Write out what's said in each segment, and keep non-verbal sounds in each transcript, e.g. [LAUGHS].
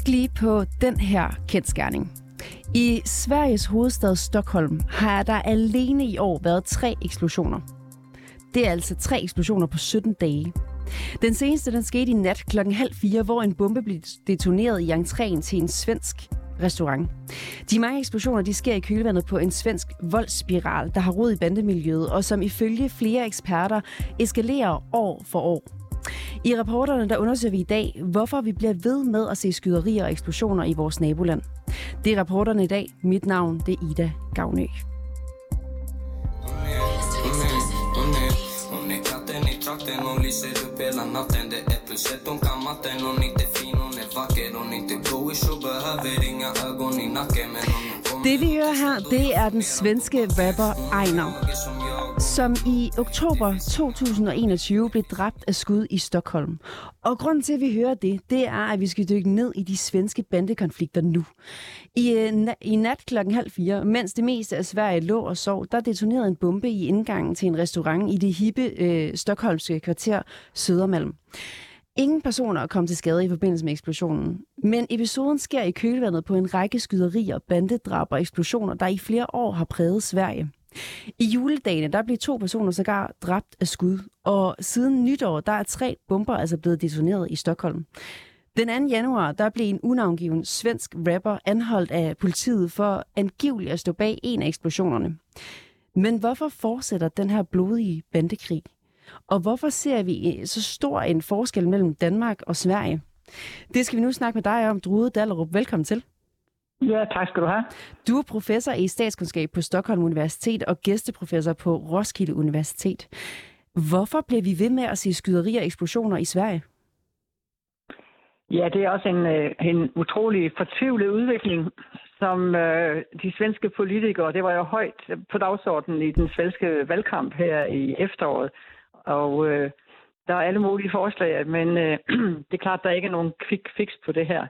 Kig lige på den her kendskærning. I Sveriges hovedstad Stockholm har der alene i år været tre eksplosioner. Det er altså tre eksplosioner på 17 dage. Den seneste den skete i nat klokken halv fire, hvor en bombe blev detoneret i entréen til en svensk restaurant. De mange eksplosioner de sker i kølvandet på en svensk voldsspiral, der har rod i bandemiljøet, og som ifølge flere eksperter eskalerer år for år. I rapporterne der undersøger vi i dag, hvorfor vi bliver ved med at se skyderier og eksplosioner i vores naboland. Det er rapporterne i dag. Mit navn det er Ida Gavnø. Hon lyser upp hela natten Det är hon kan matten Hon är inte fin, hon är vacker Hon är inte och behöver inga ögon i nacken Men hon Det vi hører her, det er den svenske rapper Einar som i oktober 2021 blev dræbt af skud i Stockholm. Og grunden til, at vi hører det, det er, at vi skal dykke ned i de svenske bandekonflikter nu. I, øh, i nat klokken halv fire, mens det meste af Sverige lå og sov, der detonerede en bombe i indgangen til en restaurant i det hippe øh, stokholmske kvarter Sødermalm. Ingen personer kom til skade i forbindelse med eksplosionen, men episoden sker i kølvandet på en række skyderier, bandedrab og eksplosioner, der i flere år har præget Sverige. I juledagene der blev to personer sågar dræbt af skud, og siden nytår der er tre bomber altså blevet detoneret i Stockholm. Den 2. januar der blev en unavngiven svensk rapper anholdt af politiet for angiveligt at stå bag en af eksplosionerne. Men hvorfor fortsætter den her blodige bandekrig? Og hvorfor ser vi så stor en forskel mellem Danmark og Sverige? Det skal vi nu snakke med dig om, Drude Dallerup. Velkommen til. Ja, tak skal du have. Du er professor i statskundskab på Stockholm Universitet og gæsteprofessor på Roskilde Universitet. Hvorfor bliver vi ved med at se skyderier og eksplosioner i Sverige? Ja, det er også en, øh, en utrolig fortvivlet udvikling, som øh, de svenske politikere, det var jo højt på dagsordenen i den svenske valgkamp her i efteråret, og øh, der er alle mulige forslag, men øh, [CLEARS THROAT] det er klart, der ikke er nogen quick fix på det her.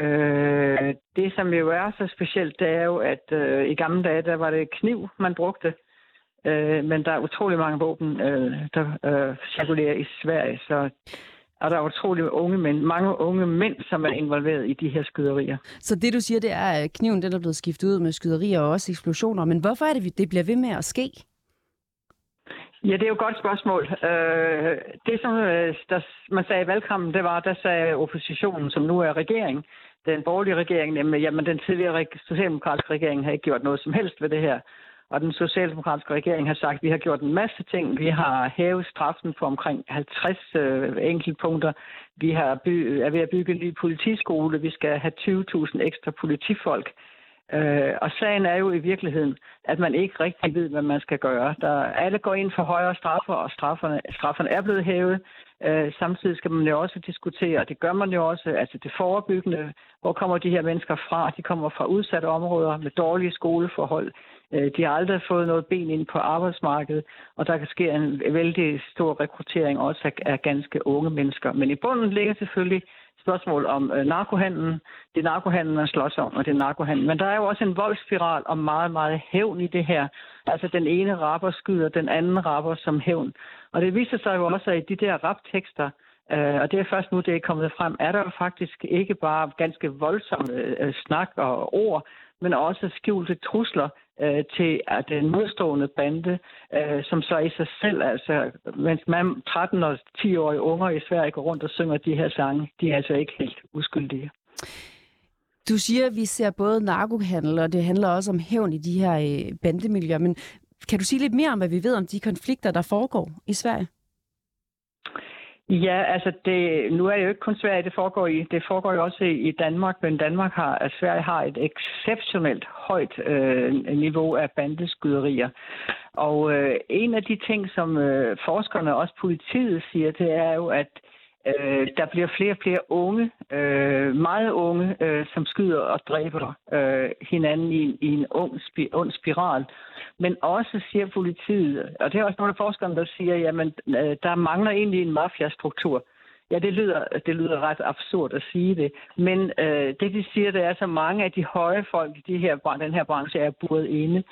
Øh, det, som jo er så specielt, det er jo, at øh, i gamle dage, der var det kniv, man brugte. Øh, men der er utrolig mange våben, øh, der øh, cirkulerer i Sverige, så og der er utrolig unge mænd, mange unge mænd, som er involveret i de her skyderier. Så det, du siger, det er, at kniven den er blevet skiftet ud med skyderier og også eksplosioner. Men hvorfor er det, det bliver ved med at ske? Ja, det er jo et godt spørgsmål. Øh, det, som øh, der, man sagde i valgkampen, det var, der sagde oppositionen, som nu er regering, den borgerlige regering, nemlig, jamen den tidligere socialdemokratiske regering har ikke gjort noget som helst ved det her. Og den socialdemokratiske regering har sagt, at vi har gjort en masse ting. Vi har hævet straffen for omkring 50 øh, enkeltpunkter. Vi har by, er ved at bygge en ny politiskole. Vi skal have 20.000 ekstra politifolk. Øh, Øh, og sagen er jo i virkeligheden, at man ikke rigtig ved, hvad man skal gøre. Der, alle går ind for højere straffer, og strafferne, strafferne er blevet hævet. Øh, samtidig skal man jo også diskutere, og det gør man jo også, altså det forebyggende. Hvor kommer de her mennesker fra? De kommer fra udsatte områder med dårlige skoleforhold. Øh, de har aldrig fået noget ben ind på arbejdsmarkedet, og der kan ske en vældig stor rekruttering også af, af ganske unge mennesker. Men i bunden ligger selvfølgelig spørgsmål om øh, narkohandlen. Det er narkohandlen, man slås om, og det er narkohandlen. Men der er jo også en voldsspiral og meget, meget hævn i det her. Altså den ene rapper skyder den anden rapper som hævn. Og det viser sig jo også, at i de der raptekster, øh, og det er først nu, det er kommet frem, er der jo faktisk ikke bare ganske voldsomme øh, snak og ord, men også skjulte trusler øh, til at den modstående bande, øh, som så i sig selv, altså mens man 13 og 10-årige unger i Sverige går rundt og synger de her sange, de er altså ikke helt uskyldige. Du siger, at vi ser både narkohandel, og det handler også om hævn i de her øh, bandemiljøer, men kan du sige lidt mere om, hvad vi ved om de konflikter, der foregår i Sverige? Ja, altså det, nu er det jo ikke kun Sverige, det foregår i. Det foregår jo også i, Danmark, men Danmark har, at Sverige har et exceptionelt højt øh, niveau af bandeskyderier. Og øh, en af de ting, som øh, forskerne og også politiet siger, det er jo, at Øh, der bliver flere og flere unge, øh, meget unge, øh, som skyder og dræber øh, hinanden i, i en ung, spi, ond spiral. Men også siger politiet, og det er også nogle af forskerne, der siger, jamen øh, der mangler egentlig en mafiastruktur. Ja, det lyder, det lyder ret absurd at sige det. Men øh, det, de siger, det er, så mange af de høje folk i de her, den her branche er buret inde.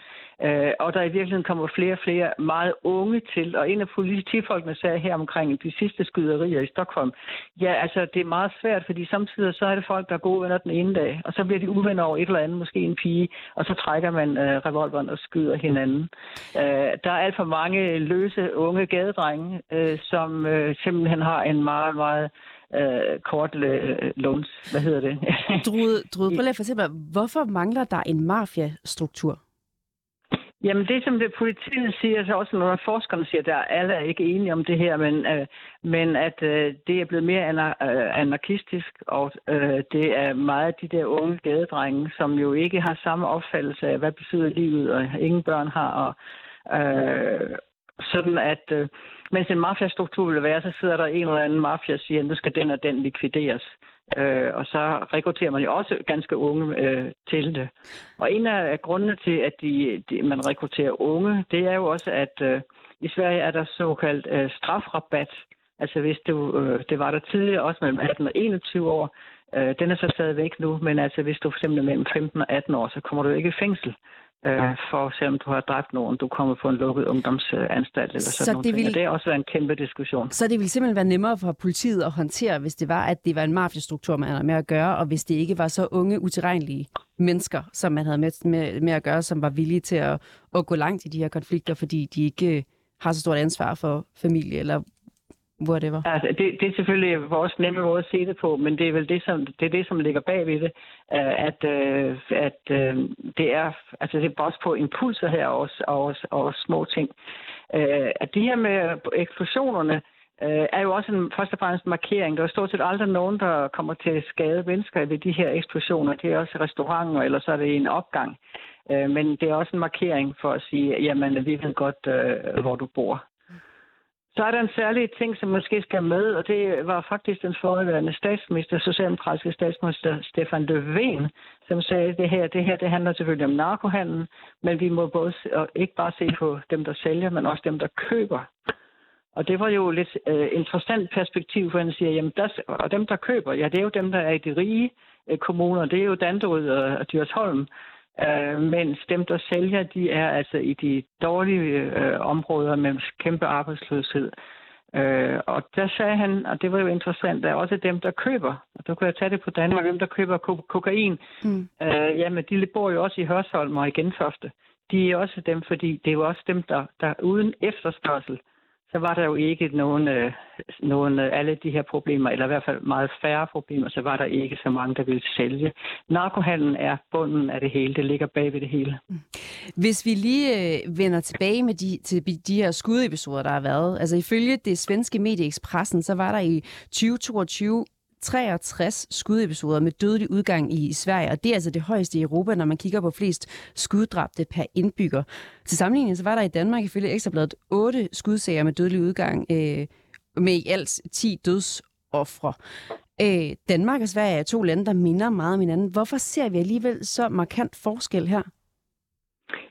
Øh, og der i virkeligheden kommer flere og flere meget unge til. Og en af politifolkene sagde her omkring de sidste skyderier i Stockholm, ja, altså det er meget svært, fordi samtidig så er det folk, der er gode venner den ene dag, og så bliver de uvenner over et eller andet, måske en pige, og så trækker man øh, revolveren og skyder hinanden. Øh, der er alt for mange løse unge gadedrenge, øh, som øh, simpelthen har en meget, meget øh, kort øh, loans. Hvad hedder det? Drude, Drude, [LAUGHS] prøv lige at fortælle mig, hvorfor mangler der en mafiastruktur? Jamen det, som det politiet siger, så også når forskerne siger, der alle er ikke enige om det her, men, øh, men at øh, det er blevet mere anar- øh, anarkistisk, og øh, det er meget de der unge gadedrenge, som jo ikke har samme opfattelse af, hvad betyder livet, og ingen børn har, og øh, sådan at øh, mens en mafiastruktur vil være, så sidder der en eller anden mafia og siger, nu skal den og den likvideres. Øh, Øh, og så rekrutterer man jo også ganske unge øh, til det. Og en af grundene til, at de, de, man rekrutterer unge, det er jo også, at øh, i Sverige er der såkaldt øh, strafrabat. Altså hvis du, øh, det var der tidligere også mellem 18 og 21 år, øh, den er så stadigvæk nu, men altså hvis du for eksempel er mellem 15 og 18 år, så kommer du ikke i fængsel øh, for selvom du har dræbt nogen, du kommer på en lukket ungdomsanstalt eller sådan så noget. Det. Og det er også en kæmpe diskussion. Så det ville simpelthen være nemmere for politiet at håndtere, hvis det var, at det var en mafiastruktur, man havde med at gøre, og hvis det ikke var så unge, utilregnelige mennesker, som man havde med, med, med at gøre, som var villige til at, at gå langt i de her konflikter, fordi de ikke har så stort ansvar for familie eller whatever? Altså, det, det er selvfølgelig vores nemme måde at se det på, men det er vel det, som, det, er det, som ligger bag ved det, øh, at, øh, at øh, det er altså det er også på impulser her og, og, og små ting. Øh, at de her med eksplosionerne, er jo også en, først og fremmest en markering. Der er stort set aldrig nogen, der kommer til at skade mennesker ved de her eksplosioner. Det er også restauranter, eller så er det en opgang. Men det er også en markering for at sige, jamen vi ved godt, hvor du bor. Så er der en særlig ting, som måske skal med, og det var faktisk den forrige statsminister, socialdemokratiske statsminister Stefan Löfven, som sagde, at det her, det her det handler selvfølgelig om narkohandel, men vi må både, ikke bare se på dem, der sælger, men også dem, der køber. Og det var jo lidt uh, interessant perspektiv, for han siger, jamen der, og dem, der køber, ja, det er jo dem, der er i de rige uh, kommuner, det er jo Danderyd og, og Djursholm. Øh, mens dem, der sælger, de er altså i de dårlige øh, områder med kæmpe arbejdsløshed. Øh, og der sagde han, og det var jo interessant, er også dem, der køber, og der kunne jeg tage det på Danmark, dem, der køber ko- kokain. Mm. Øh, jamen, de bor jo også i Hørsholm og i Gentofte. De er også dem, fordi det er jo også dem, der, der uden efterspørgsel så var der jo ikke nogen, øh, nogen øh, alle de her problemer, eller i hvert fald meget færre problemer, så var der ikke så mange, der ville sælge. Narkohandlen er bunden af det hele, det ligger bag ved det hele. Mm. Hvis vi lige øh, vender tilbage med de, til de her skudepisoder, der har været, altså ifølge det svenske medieekspressen, så var der i 2022 63 skudepisoder med dødelig udgang i Sverige, og det er altså det højeste i Europa, når man kigger på flest skuddrabte per indbygger. Til sammenligning så var der i Danmark ifølge Ekstrabladet 8 skudsager med dødelig udgang, øh, med i alt 10 dødsoffre. Øh, Danmark og Sverige er to lande, der minder meget om hinanden. Hvorfor ser vi alligevel så markant forskel her?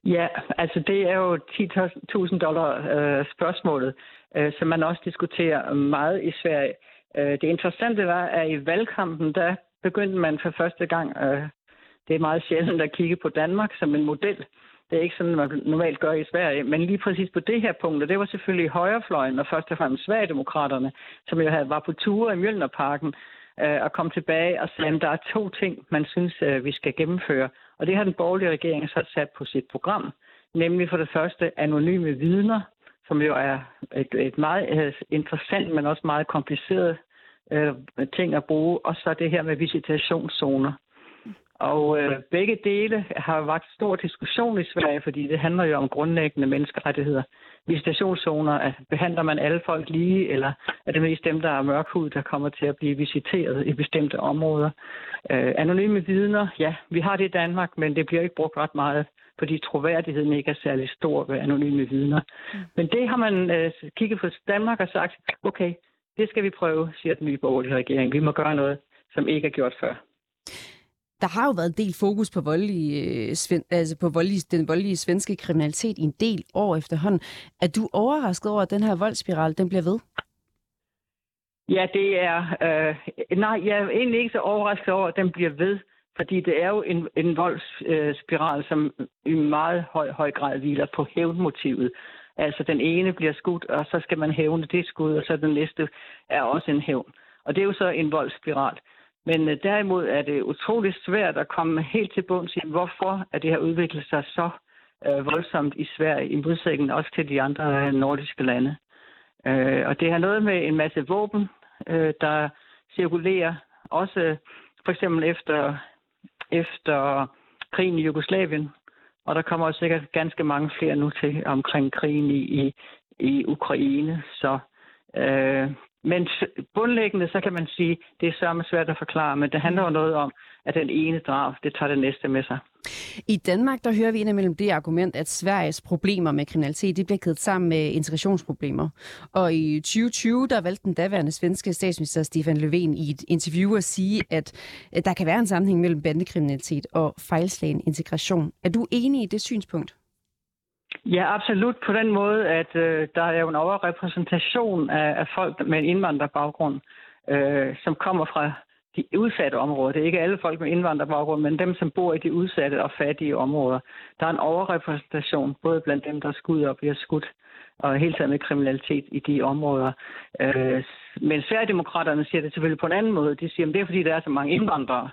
Ja, altså det er jo 10.000 dollar øh, spørgsmålet, øh, som man også diskuterer meget i Sverige. Øh, det interessante var, at i valgkampen, der begyndte man for første gang, øh, det er meget sjældent at kigge på Danmark som en model. Det er ikke sådan, man normalt gør i Sverige. Men lige præcis på det her punkt, og det var selvfølgelig højrefløjen, og først og fremmest Sverigedemokraterne, som jo havde, var på ture i Mjølnerparken, øh, og kom tilbage og sagde, at der er to ting, man synes, øh, vi skal gennemføre. Og det har den borgerlige regering så sat på sit program. Nemlig for det første anonyme vidner, som jo er et, et meget øh, interessant, men også meget kompliceret øh, ting at bruge. Og så det her med visitationszoner. Og øh, begge dele har været stor diskussion i Sverige, fordi det handler jo om grundlæggende menneskerettigheder. Visitationszoner, at behandler man alle folk lige, eller er det mest dem, der er mørkhud, der kommer til at blive visiteret i bestemte områder? Øh, anonyme vidner, ja, vi har det i Danmark, men det bliver ikke brugt ret meget fordi troværdigheden ikke er særlig stor ved anonyme vidner. Mm. Men det har man øh, kigget på Danmark og sagt, okay, det skal vi prøve, siger den nye borgerlige regering. Vi må gøre noget, som ikke er gjort før. Der har jo været en del fokus på, voldelige, øh, altså på voldelige, den voldelige svenske kriminalitet i en del år efterhånden. Er du overrasket over, at den her voldsspiral den bliver ved? Ja, det er... Øh, nej, jeg er egentlig ikke så overrasket over, at den bliver ved. Fordi det er jo en, en voldsspiral, øh, som i meget høj, høj grad hviler på hævnmotivet. Altså den ene bliver skudt, og så skal man hævne det skud, og så den næste er også en hævn. Og det er jo så en voldsspiral. Men øh, derimod er det utroligt svært at komme helt til bunds i, hvorfor at det har udviklet sig så øh, voldsomt i Sverige, i modsætning også til de andre øh, nordiske lande. Øh, og det har noget med en masse våben, øh, der cirkulerer, også for eksempel efter, efter krigen i Jugoslavien, og der kommer sikkert ganske mange flere nu til omkring krigen i, i, i Ukraine. Så, øh, men bundlæggende, så kan man sige, det er sørme svært at forklare, men det handler jo noget om, at den ene drab, det tager det næste med sig. I Danmark, der hører vi indimellem det argument, at Sveriges problemer med kriminalitet, det bliver kædet sammen med integrationsproblemer. Og i 2020, der valgte den daværende svenske statsminister Stefan Löfven i et interview at sige, at der kan være en sammenhæng mellem bandekriminalitet og fejlslagen integration. Er du enig i det synspunkt? Ja, absolut. På den måde, at øh, der er jo en overrepræsentation af, af folk med en indvandrerbaggrund, øh, som kommer fra de udsatte områder. Det er ikke alle folk med indvandrerbaggrund, men dem, som bor i de udsatte og fattige områder. Der er en overrepræsentation, både blandt dem, der skudt og bliver skudt, og helt taget med kriminalitet i de områder. Øh, men Sverigedemokraterne siger det selvfølgelig på en anden måde. De siger, at det er fordi, der er så mange indvandrere.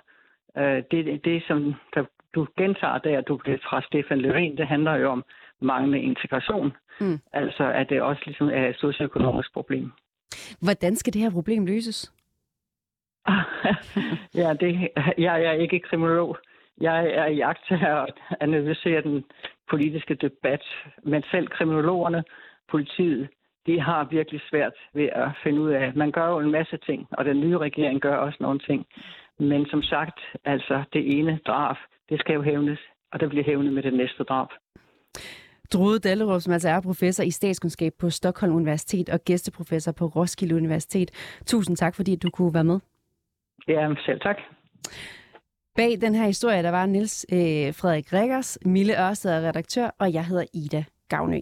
Øh, det, det, som der, du gentager der, du bliver fra Stefan Löfven, det handler jo om manglende integration. Mm. Altså at det også ligesom er et socioøkonomisk problem. Hvordan skal det her problem løses? [LAUGHS] ja, det, jeg er ikke kriminolog. Jeg er i jagttager og analyserer den politiske debat. Men selv kriminologerne, politiet, de har virkelig svært ved at finde ud af, man gør jo en masse ting, og den nye regering gør også nogle ting. Men som sagt, altså det ene drab, det skal jo hævnes, og det bliver hævnet med det næste drab. Drude Dallerup, som altså er professor i statskundskab på Stockholm Universitet og gæsteprofessor på Roskilde Universitet. Tusind tak, fordi du kunne være med. Ja, selv tak. Bag den her historie, der var Nils øh, Frederik Rikkers, Mille Ørsted er redaktør, og jeg hedder Ida Gavnø.